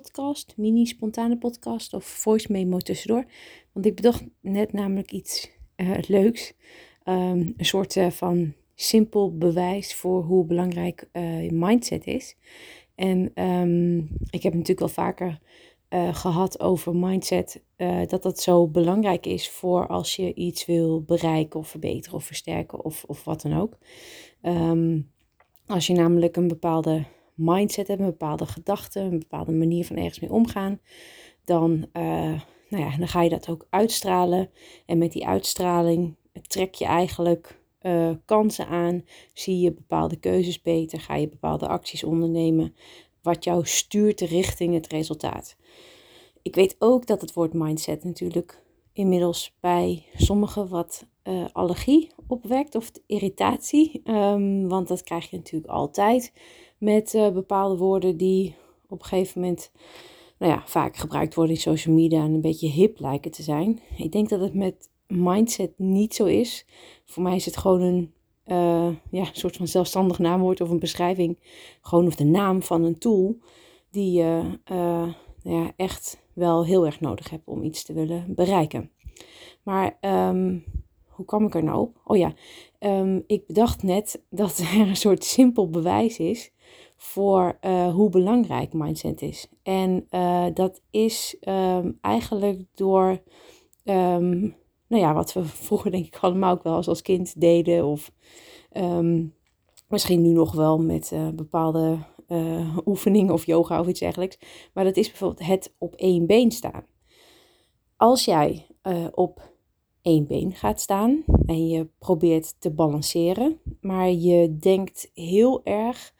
podcast, mini spontane podcast of voice memo tussendoor. Want ik bedacht net namelijk iets uh, leuks. Um, een soort uh, van simpel bewijs voor hoe belangrijk uh, mindset is. En um, ik heb natuurlijk wel vaker gehad over mindset. dat dat zo belangrijk is voor als je iets wil bereiken of verbeteren of versterken of, of wat dan ook. Um, als je namelijk een bepaalde mindset hebben, een bepaalde gedachten, een bepaalde manier van ergens mee omgaan, dan, uh, nou ja, dan ga je dat ook uitstralen. En met die uitstraling trek je eigenlijk uh, kansen aan, zie je bepaalde keuzes beter, ga je bepaalde acties ondernemen, wat jou stuurt richting het resultaat. Ik weet ook dat het woord mindset natuurlijk inmiddels bij sommigen wat uh, allergie opwekt of irritatie, um, want dat krijg je natuurlijk altijd met uh, bepaalde woorden die op een gegeven moment nou ja, vaak gebruikt worden in social media en een beetje hip lijken te zijn. Ik denk dat het met mindset niet zo is. Voor mij is het gewoon een uh, ja, soort van zelfstandig naamwoord of een beschrijving. Gewoon of de naam van een tool die je uh, nou ja, echt wel heel erg nodig hebt om iets te willen bereiken. Maar um, hoe kwam ik er nou op? Oh ja, um, ik bedacht net dat er een soort simpel bewijs is voor uh, hoe belangrijk mindset is. En uh, dat is um, eigenlijk door, um, nou ja, wat we vroeger denk ik allemaal ook wel als, als kind deden. Of um, misschien nu nog wel met uh, bepaalde oefeningen of yoga of iets dergelijks. Maar dat is bijvoorbeeld het op één been staan. Als jij op één been gaat staan en je probeert te balanceren, maar je denkt heel erg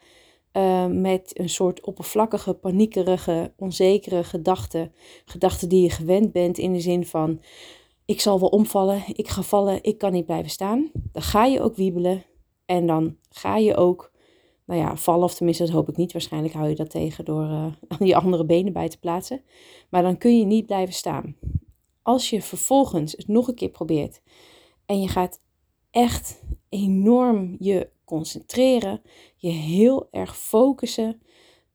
uh, met een soort oppervlakkige, paniekerige, onzekere gedachten. Gedachten die je gewend bent in de zin van: ik zal wel omvallen, ik ga vallen, ik kan niet blijven staan. Dan ga je ook wiebelen en dan ga je ook, nou ja, vallen, of tenminste, dat hoop ik niet. Waarschijnlijk hou je dat tegen door uh, je andere benen bij te plaatsen. Maar dan kun je niet blijven staan. Als je vervolgens het nog een keer probeert en je gaat echt enorm je concentreren, je heel erg focussen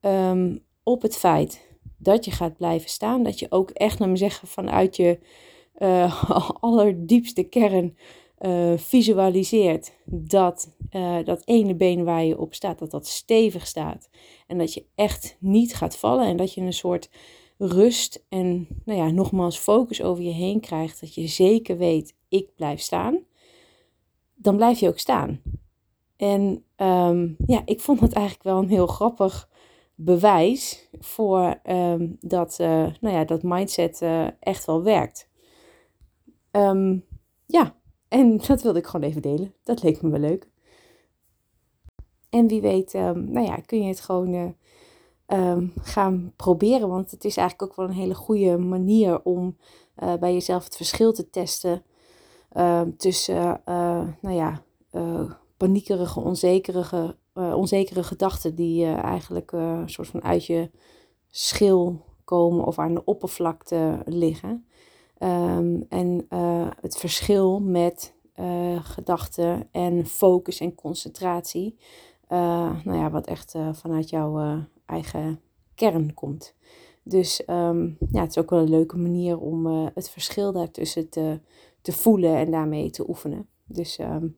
um, op het feit dat je gaat blijven staan. Dat je ook echt, laat me zeggen, vanuit je uh, allerdiepste kern uh, visualiseert dat uh, dat ene been waar je op staat, dat dat stevig staat. En dat je echt niet gaat vallen en dat je een soort rust en, nou ja, nogmaals focus over je heen krijgt. Dat je zeker weet, ik blijf staan. Dan blijf je ook staan. En um, ja, ik vond het eigenlijk wel een heel grappig bewijs voor um, dat, uh, nou ja, dat mindset uh, echt wel werkt. Um, ja, en dat wilde ik gewoon even delen. Dat leek me wel leuk. En wie weet, nou ja, kun je het gewoon uh, gaan proberen. Want het is eigenlijk ook wel een hele goede manier om bij jezelf het verschil te testen tussen, nou ja, paniekerige, onzekerige, uh, onzekere gedachten die uh, eigenlijk uh, een soort van uit je schil komen of aan de oppervlakte liggen. Um, en het verschil met gedachten en focus en concentratie, nou ja, wat echt vanuit jouw eigen kern komt. Dus um, ja, het is ook wel een leuke manier om het verschil daartussen te, te voelen en daarmee te oefenen. Dus um,